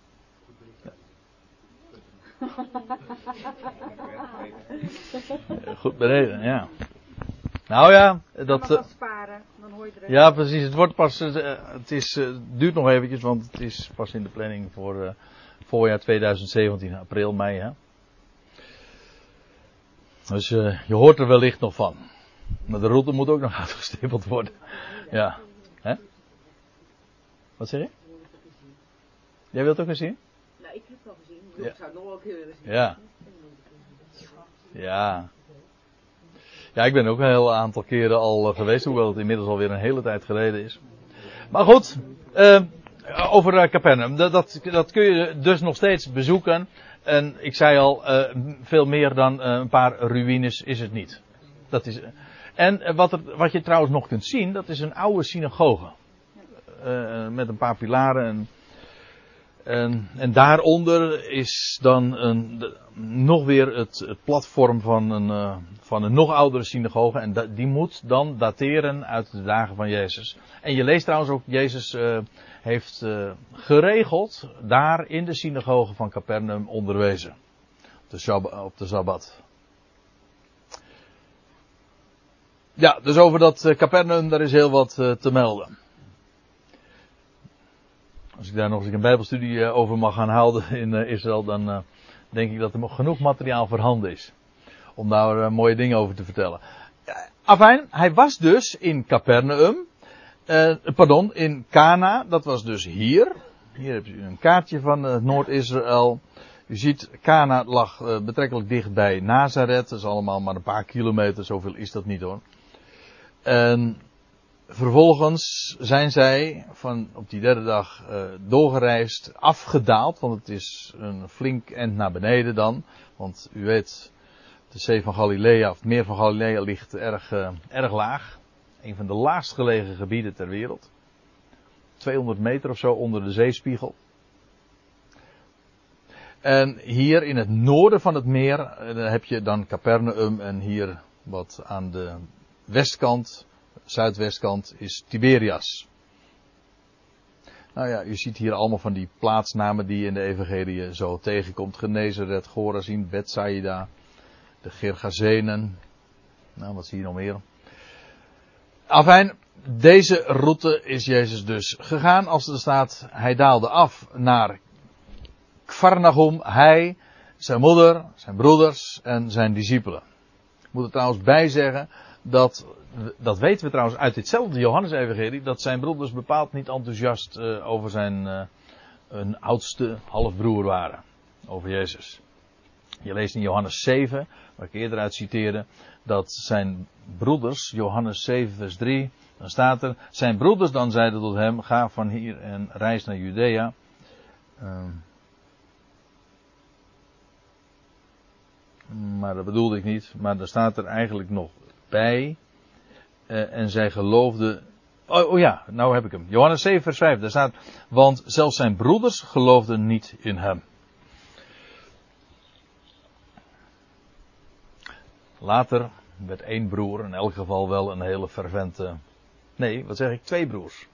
Goed bereden, ja. Nou ja, dat.
Uh, sparen, dan hoor je
ja, precies. Het wordt pas. Uh, het is, duurt nog eventjes, want het is pas in de planning voor voorjaar 2017, april, mei. Hè? Dus je hoort er wellicht nog van. Maar de route moet ook nog uitgestippeld worden. Ja. Hè? Wat zeg je? Jij wilt ook eens zien?
Nou, ik heb het al gezien. Ik ja. zou het nog wel een keer willen zien.
Ja. Ja. Ja, ik ben ook een heel aantal keren al geweest, hoewel het inmiddels alweer een hele tijd geleden is. Maar goed, uh, over uh, Capernaum. Dat, dat, dat, kun je dus nog steeds bezoeken. En ik zei al, uh, veel meer dan een paar ruïnes is het niet. Dat is, en wat, er, wat je trouwens nog kunt zien, dat is een oude synagoge. met een paar pilaren en en, en daaronder is dan een, nog weer het, platform van een, uh, van een nog oudere synagoge. En die moet dan dateren uit de dagen van Jezus. En je leest trouwens ook, Jezus uh, heeft uh, geregeld daar in de synagoge van Capernaum onderwezen. Op de, de Sabbat. Ja, dus over dat Capernaum, daar is heel wat te melden. Als ik daar nog eens een bijbelstudie eh, over mag gaan houden in eh, Israël, dan uh, denk ik dat er nog genoeg materiaal voorhanden is. Om daar mooie dingen over te vertellen. Afijn, hij was dus in Capernaum. pardon, in Cana. Dat was dus hier. Hier heb je een kaartje van Noord-Israël. U ziet, Cana lag betrekkelijk dicht bij Nazareth. Dat is allemaal maar een paar kilometer. Zoveel is dat niet hoor. En vervolgens zijn zij van op die derde dag uh, doorgereisd, afgedaald, want het is een flink end naar beneden dan. Want u weet, de zee van Galilea, of het meer van Galilea ligt erg, uh, erg laag. Een van de laagst gelegen gebieden ter wereld. 200 meter of zo onder de zeespiegel. En hier in het noorden van het meer uh, heb je dan Capernaum en hier wat aan de westkant zuidwestkant is Tiberias. Nou ja, u ziet hier allemaal van die plaatsnamen die je in de evangelie zo tegenkomt. Genezeret, Gorazin, Bethsaida, de Gergazenen. Nou, wat zie je nog meer? Afijn, deze route is Jezus dus gegaan. Als er staat, hij daalde af naar Kvarnagum. Hij, zijn moeder, zijn broeders en zijn discipelen. Ik moet er trouwens bij zeggen dat, dat weten we trouwens uit ditzelfde Johannes-evangelie, dat zijn broeders bepaald niet enthousiast uh, over zijn een oudste halfbroer waren. Over Jezus. Je leest in Johannes 7, waar ik eerder uit citeerde, dat zijn broeders, Johannes 7 vers 3, dan staat er, zijn broeders dan zeiden tot hem, ga van hier en reis naar Judea. Uh, maar dat bedoelde ik niet, maar daar staat er eigenlijk nog bij. Uh, en zij geloofden. Oh, oh, ja, nou heb ik hem. Johannes 7, vers 5. Daar staat. Want zelfs zijn broeders geloofden niet in hem. Later werd één broer, in elk geval wel een hele fervente. Nee, wat zeg ik? Twee broers.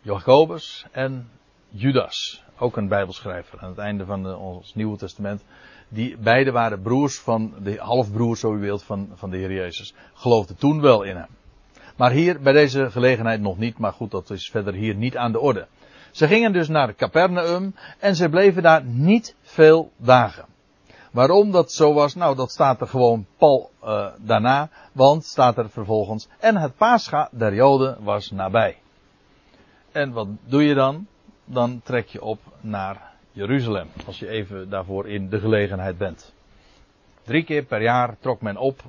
Jacobus en Judas. Ook een Bijbelschrijver aan het einde van de, ons Nieuwe Testament. Die beide waren broers van, de halfbroers, zo u wilt, van, van de Heer Jezus. Geloofden toen wel in hem. Maar hier bij deze gelegenheid nog niet, maar goed, dat is verder hier niet aan de orde. Ze gingen dus naar Capernaum en ze bleven daar niet veel dagen. Waarom dat zo was, nou dat staat er gewoon pal uh, daarna, want staat er vervolgens, en het paascha der Joden was nabij. En wat doe je dan? Dan trek je op naar Jeruzalem, als je even daarvoor in de gelegenheid bent. Drie keer per jaar trok men op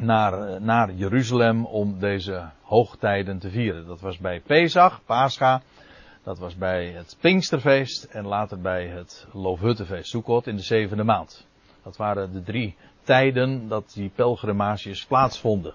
naar, naar Jeruzalem om deze hoogtijden te vieren. Dat was bij Pesach, Pascha, dat was bij het Pinksterfeest en later bij het Loofhuttenfeest, Sukkot in de zevende maand. Dat waren de drie tijden dat die pelgrimages plaatsvonden.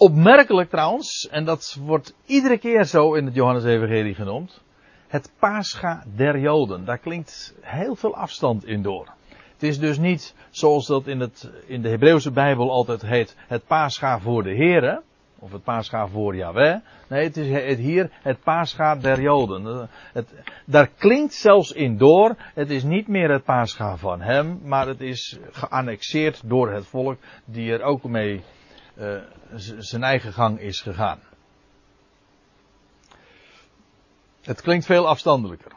Opmerkelijk trouwens, en dat wordt iedere keer zo in het Johannes-evangelie genoemd, het Pascha der Joden. Daar klinkt heel veel afstand in door. Het is dus niet zoals dat in, het, in de Hebreeuwse Bijbel altijd heet, het Pascha voor de Heren, of het Pascha voor Yahweh. Nee, het is hier het Pascha der Joden. Het, daar klinkt zelfs in door, het is niet meer het Pascha van hem, maar het is geannexeerd door het volk die er ook mee uh, zijn eigen gang is gegaan. Het klinkt veel afstandelijker.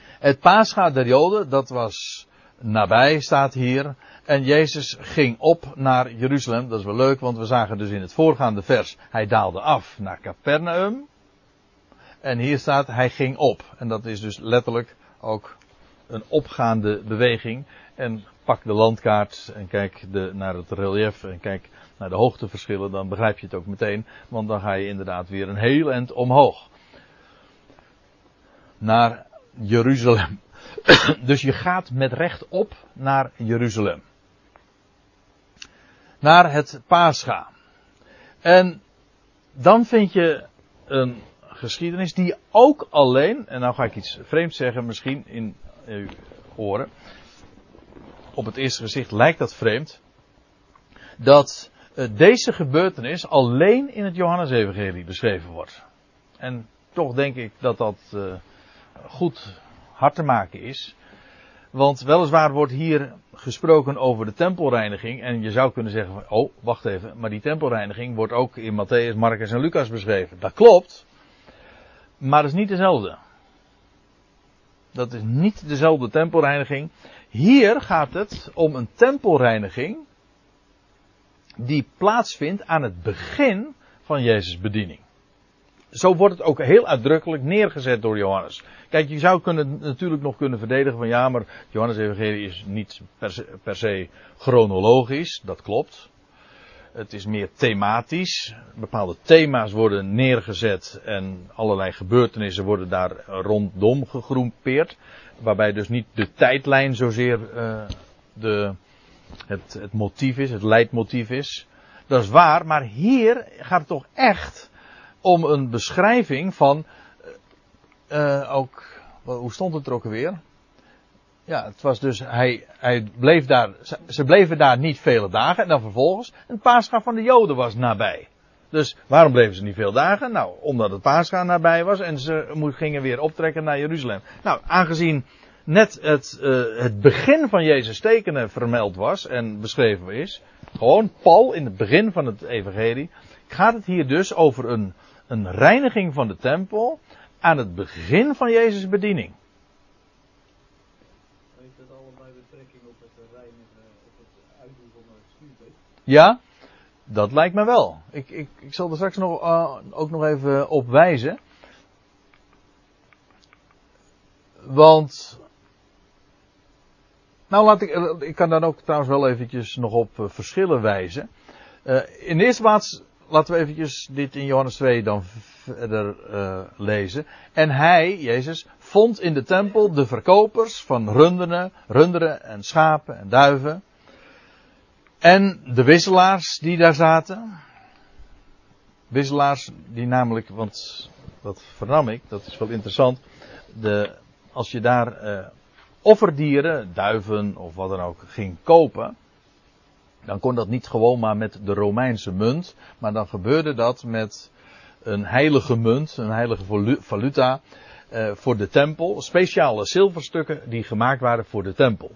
Het Pascha der Joden, dat was nabij, staat hier. En Jezus ging op naar Jeruzalem. Dat is wel leuk, want we zagen dus in het voorgaande vers, hij daalde af naar Capernaum. En hier staat, hij ging op. En dat is dus letterlijk ook een opgaande beweging. En pak de landkaart en kijk de, naar het relief en kijk naar de hoogteverschillen, dan begrijp je het ook meteen. Want dan ga je inderdaad weer een heel eind omhoog. Naar Jeruzalem. dus je gaat met recht op naar Jeruzalem. Naar het Pascha. En dan vind je een geschiedenis die ook alleen, en nou ga ik iets vreemds zeggen, misschien in uw oren. Op het eerste gezicht lijkt dat vreemd. Dat uh, deze gebeurtenis alleen in het Johannesevangelie beschreven wordt. En toch denk ik dat dat uh, goed hard te maken is. Want weliswaar wordt hier gesproken over de tempelreiniging. En je zou kunnen zeggen: van, Oh, wacht even. Maar die tempelreiniging wordt ook in Matthäus, Marcus en Lucas beschreven. Dat klopt. Maar dat is niet dezelfde. Dat is niet dezelfde tempelreiniging. Hier gaat het om een tempelreiniging die plaatsvindt aan het begin van Jezus' bediening. Zo wordt het ook heel uitdrukkelijk neergezet door Johannes. Kijk, je zou kunnen, natuurlijk nog kunnen verdedigen van ja, maar Johannes Evangelie is niet per se, per se chronologisch, dat klopt. Het is meer thematisch. Bepaalde thema's worden neergezet en allerlei gebeurtenissen worden daar rondom gegroepeerd. Waarbij dus niet de tijdlijn zozeer uh, de, het, het motief is, het leidmotief is. Dat is waar, maar hier gaat het toch echt om een beschrijving van uh, ook, hoe stond het er ook weer? Ja, het was dus, hij, hij bleef daar, ze bleven daar niet vele dagen en dan vervolgens, een paascha van de Joden was nabij. Dus waarom bleven ze niet veel dagen? Nou, omdat het paascha nabij was en ze gingen weer optrekken naar Jeruzalem. Nou, aangezien net het, uh, het begin van Jezus tekenen vermeld was en beschreven is, gewoon Paul in het begin van het evangelie, gaat het hier dus over een, een reiniging van de tempel aan het begin van Jezus' bediening.
Heeft dat allebei betrekking op het reinigen, op het uitdoen van het stuurbeek?
Ja, dat lijkt me wel. Ik, ik, ik zal er straks nog, uh, ook nog even op wijzen. Want. Nou, laat ik, eh, ik kan dan ook trouwens wel eventjes nog op uh, verschillen wijzen. In de eerste plaats, laten we eventjes dit in Johannes 2 dan verder lezen. En hij, Jezus, vond in de tempel de verkopers van runderen, runderen en schapen en duiven. En de wisselaars die daar zaten. Wisselaars die namelijk, want dat vernam ik, dat is wel interessant. De, als je daar uh, offerdieren, duiven of wat dan ook, ging kopen. Dan kon dat niet gewoon maar met de Romeinse munt. Maar dan gebeurde dat met een heilige munt, een heilige valuta. Uh, voor de tempel. Speciale zilverstukken die gemaakt waren voor de tempel.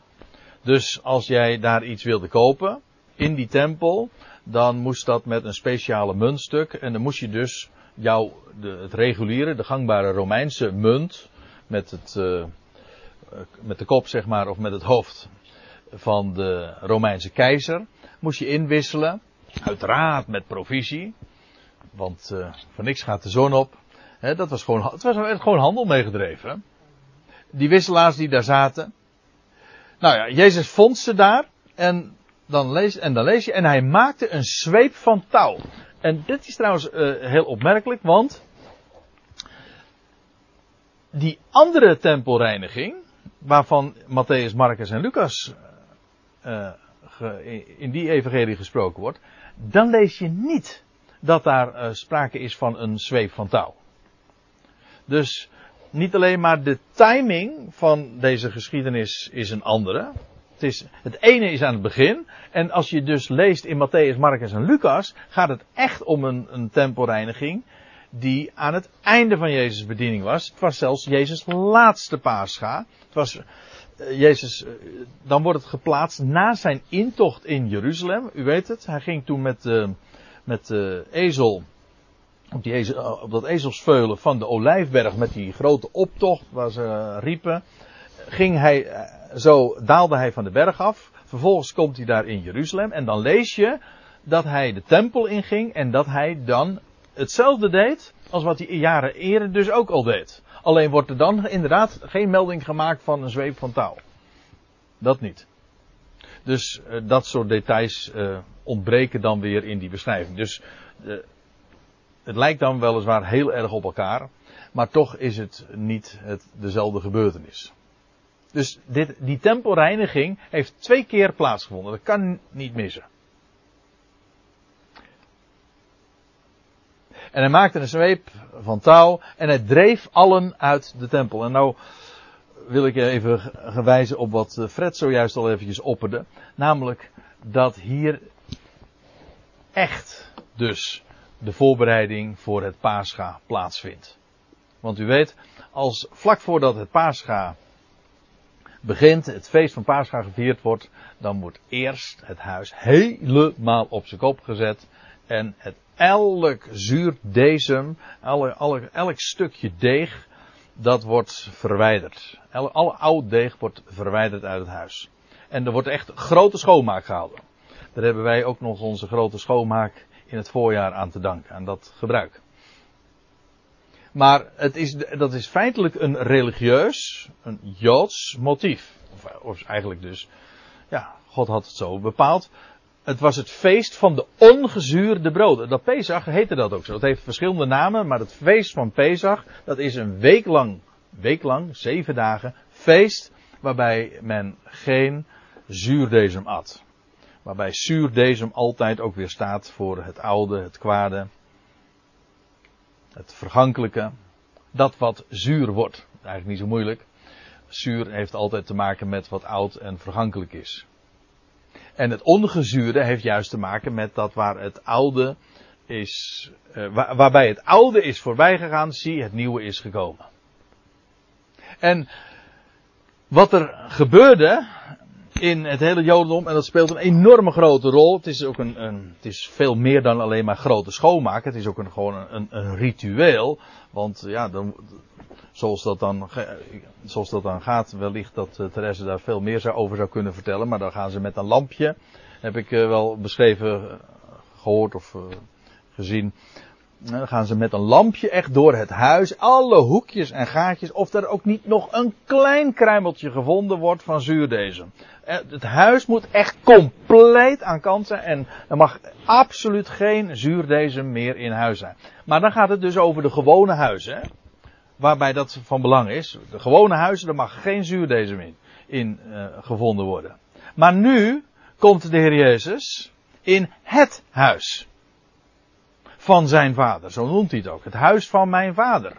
Dus als jij daar iets wilde kopen in die tempel, dan moest dat met een speciale muntstuk. En dan moest je dus jou de, het reguliere, de gangbare Romeinse munt, met, het, uh, met de kop zeg maar, of met het hoofd van de Romeinse keizer, moest je inwisselen. Uiteraard met provisie, want uh, voor niks gaat de zon op. Dat was gewoon, het was gewoon handel meegedreven. Die wisselaars die daar zaten. Nou ja, Jezus vond ze daar en dan lees, en dan lees je, en hij maakte een zweep van touw. En dit is trouwens uh, heel opmerkelijk, want die andere tempelreiniging, waarvan Matthäus, Marcus en Lucas ge, in die evangelie gesproken wordt, dan lees je niet dat daar uh, sprake is van een zweep van touw. Dus niet alleen maar de timing van deze geschiedenis is een andere. Het, is, het ene is aan het begin. En als je dus leest in Matthäus, Marcus en Lucas, gaat het echt om een, een tempelreiniging die aan het einde van Jezus' bediening was. Het was zelfs Jezus' laatste paascha. Het was uh, Jezus, uh, dan wordt het geplaatst na zijn intocht in Jeruzalem. U weet het, hij ging toen met, uh, met ezel, op, die ezel, op dat ezelsveulen van de Olijfberg met die grote optocht waar ze riepen. Ging hij, zo daalde hij van de berg af. Vervolgens komt hij daar in Jeruzalem en dan lees je dat hij de tempel inging en dat hij dan hetzelfde deed als wat hij jaren eerder dus ook al deed. Alleen wordt er dan inderdaad geen melding gemaakt van een zweep van touw. Dat niet. Dus uh, dat soort details uh, ontbreken dan weer in die beschrijving. Dus het lijkt dan weliswaar heel erg op elkaar, maar toch is het niet het, dezelfde gebeurtenis. Dus dit, die tempelreiniging heeft twee keer plaatsgevonden. Dat kan niet missen. En hij maakte een zweep van touw en hij dreef allen uit de tempel. En nou wil ik even gewijzen op wat Fred zojuist al eventjes opperde. Namelijk dat hier echt dus de voorbereiding voor het paascha plaatsvindt. Want u weet, als vlak voordat het paascha begint, het feest van paascha gevierd wordt, dan wordt eerst het huis helemaal op zijn kop gezet en het elk alle, alle, elk stukje deeg, dat wordt verwijderd. Alle, alle oud deeg wordt verwijderd uit het huis. En er wordt echt grote schoonmaak gehouden. Daar hebben wij ook nog onze grote schoonmaak in het voorjaar aan te danken, aan dat gebruik. Maar het is, dat is feitelijk een religieus, een joods motief. Of, eigenlijk dus, ja, God had het zo bepaald. Het was het feest van de ongezuurde broden. Dat Pesach heette dat ook zo. Dat heeft verschillende namen, maar het feest van Pesach, dat is een week lang, week lang, zeven dagen, feest waarbij men geen zuurdesem at. Waarbij zuurdesem altijd ook weer staat voor het oude, het kwade, het vergankelijke. Dat wat zuur wordt. Eigenlijk niet zo moeilijk. Zuur heeft altijd te maken met wat oud en vergankelijk is. En het ongezuurde heeft juist te maken met dat waar het oude is, waar, waarbij het oude is voorbijgegaan, zie het nieuwe is gekomen. En wat er gebeurde in het hele Jodendom en dat speelt een enorme grote rol. Het is ook een, een het is veel meer dan alleen maar grote schoonmaak. Het is ook een, gewoon een, een ritueel. Want ja, dan, zoals, dat dan, zoals dat dan gaat, wellicht dat uh, Therese daar veel meer over zou kunnen vertellen. Maar dan gaan ze met een lampje, heb ik uh, wel beschreven, uh, gehoord of gezien. Dan gaan ze met een lampje echt door het huis, alle hoekjes en gaatjes, of er ook niet nog een klein kruimeltje gevonden wordt van zuurdesem. Het huis moet echt compleet aan kant zijn en er mag absoluut geen zuurdesem meer in huis zijn. Maar dan gaat het dus over de gewone huizen, waarbij dat van belang is. De gewone huizen, daar mag geen zuurdesem in, in uh, gevonden worden. Maar nu komt de Heer Jezus in het huis van zijn vader. Zo noemt hij het ook. Het huis van mijn vader.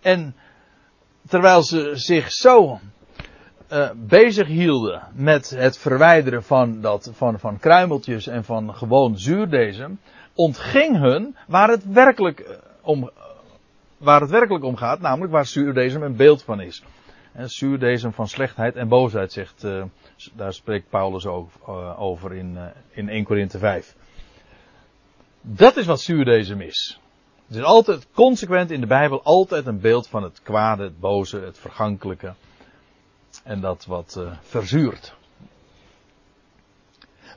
En terwijl ze zich zo uh, bezig hielden met het verwijderen van, dat, van, van kruimeltjes en van gewoon zuurdesem, ontging hun waar het werkelijk om, waar het werkelijk om gaat, namelijk waar zuurdesem een beeld van is. En zuurdesem van slechtheid en boosheid, zegt, uh, daar spreekt Paulus uh, over in, in 1 Korinthe 5. Dat is wat zuurdesem is. Het is altijd consequent in de Bijbel altijd een beeld van het kwade, het boze, het vergankelijke. En dat wat uh, verzuurt.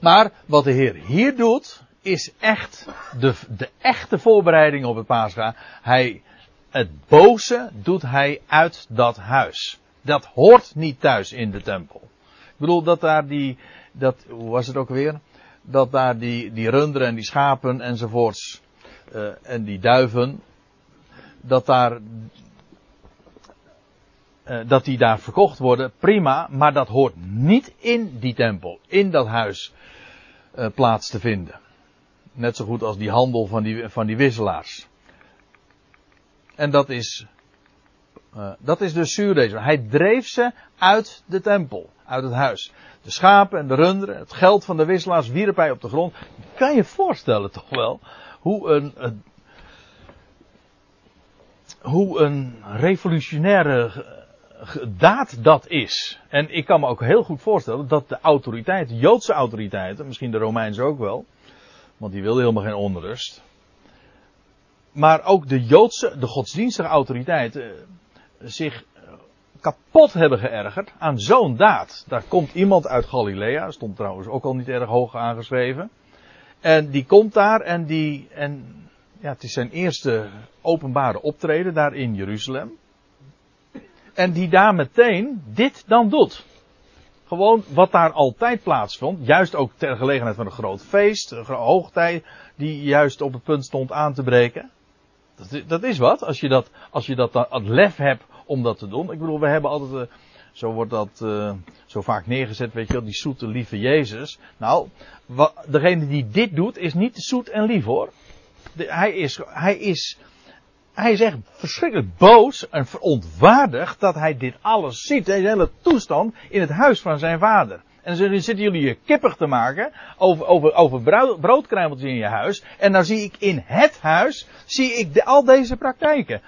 Maar wat de Heer hier doet, is echt de, de echte voorbereiding op het paascha. Hij, het boze doet hij uit dat huis. Dat hoort niet thuis in de tempel. Ik bedoel dat daar die, dat, hoe was het ook weer? Dat daar die, die runderen en die schapen enzovoorts uh, en die duiven, dat daar uh, dat die daar verkocht worden, prima, maar dat hoort niet in die tempel, in dat huis uh, plaats te vinden. Net zo goed als die handel van die, van die wisselaars. En dat is, dat is dus zuurdesem. Hij dreef ze uit de tempel, uit het huis. De schapen en de runderen, het geld van de wisselaars wierp hij op de grond. Kan je voorstellen toch wel hoe een, hoe een revolutionaire daad dat is. En ik kan me ook heel goed voorstellen dat de autoriteiten, Joodse autoriteiten, misschien de Romeinse ook wel, want die wilden helemaal geen onrust. Maar ook de Joodse, de godsdienstige autoriteiten zich kapot hebben geërgerd aan zo'n daad. Daar komt iemand uit Galilea, stond trouwens ook al niet erg hoog aangeschreven. En die komt daar en die, en ja, het is zijn eerste openbare optreden daar in Jeruzalem. En die daar meteen dit dan doet. Gewoon wat daar altijd plaatsvond, juist ook ter gelegenheid van een groot feest, een hoogtij, die juist op het punt stond aan te breken. Dat, dat is wat, als je dat, als je dat, dat lef hebt om dat te doen. Ik bedoel, we hebben altijd, uh, zo wordt dat uh, zo vaak neergezet, weet je wel, die zoete lieve Jezus. Nou, degene die dit doet, is niet zoet en lief hoor. Hij is, hij is, hij is echt verschrikkelijk boos en verontwaardigd dat hij dit alles ziet, deze hele toestand, in het huis van zijn vader. En dan zitten jullie je kippig te maken over, over, over broodkruimeltjes in je huis. En dan zie ik in het huis, zie ik al deze praktijken.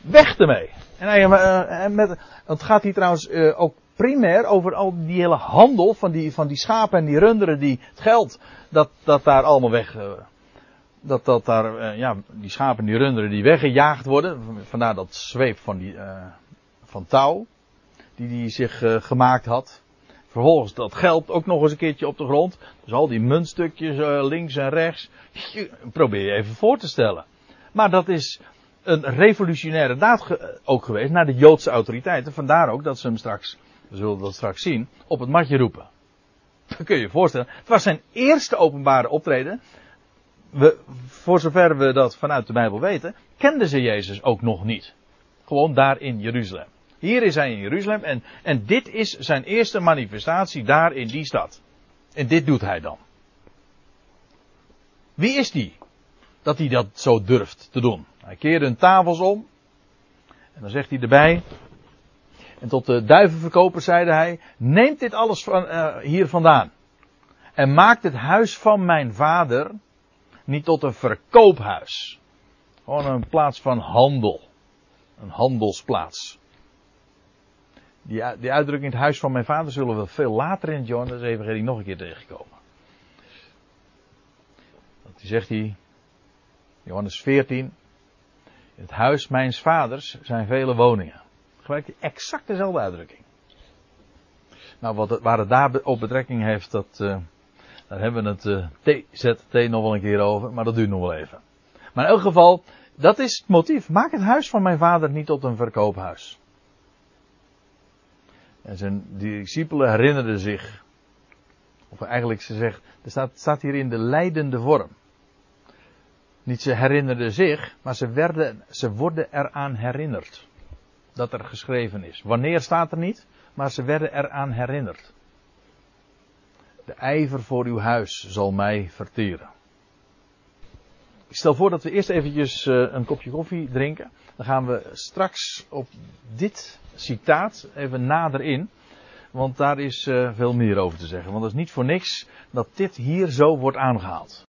Weg ermee. En hij, uh, met, het gaat hier trouwens uh, ook primair over al die hele handel van die, van die schapen en die runderen, die, het geld, dat, dat daar allemaal weg, uh, dat, dat daar, ja, die schapen en die runderen die weggejaagd worden. Vandaar dat zweep van die, van touw, die die zich gemaakt had. Vervolgens dat geld ook nog eens een keertje op de grond. Dus al die muntstukjes links en rechts. Probeer je even voor te stellen. Maar dat is, een revolutionaire daad ook geweest naar de Joodse autoriteiten. Vandaar ook dat ze hem straks, we zullen dat straks zien, op het matje roepen. Dat kun je je voorstellen. Het was zijn eerste openbare optreden. We, voor zover we dat vanuit de Bijbel weten, kenden ze Jezus ook nog niet. Gewoon daar in Jeruzalem. Hier is hij in Jeruzalem en, en dit is zijn eerste manifestatie daar in die stad. En dit doet hij dan. Wie is die? Dat hij dat zo durft te doen. Hij keerde hun tafels om. En dan zegt hij erbij. En tot de duivenverkoper zeide hij: Neemt dit alles van, uh, hier vandaan. En maakt het huis van mijn vader niet tot een verkoophuis. Gewoon een plaats van handel. Een handelsplaats. Die, die uitdrukking, het huis van mijn vader, zullen we veel later in het Johannes Evangelie nog een keer tegenkomen. Die zegt hij, Johannes 14, in het huis mijns vaders zijn vele woningen. Gebruikt exact dezelfde uitdrukking. Nou, wat waar het daar op betrekking heeft, dat, uh, daar hebben we het uh, TZT nog wel een keer over, maar dat duurt nog wel even. Maar in elk geval, dat is het motief. Maak het huis van mijn vader niet tot een verkoophuis. En zijn discipelen herinnerden zich, of eigenlijk ze zegt, er staat, staat hier in de leidende vorm. Niet ze herinnerden zich, maar ze, werden, ze worden eraan herinnerd. Dat er geschreven is. Wanneer staat er niet, maar ze werden eraan herinnerd. De ijver voor uw huis zal mij verteren. Ik stel voor dat we eerst eventjes uh, een kopje koffie drinken. Dan gaan we straks op dit citaat even nader in. Want daar is uh, veel meer over te zeggen. Want het is niet voor niks dat dit hier zo wordt aangehaald.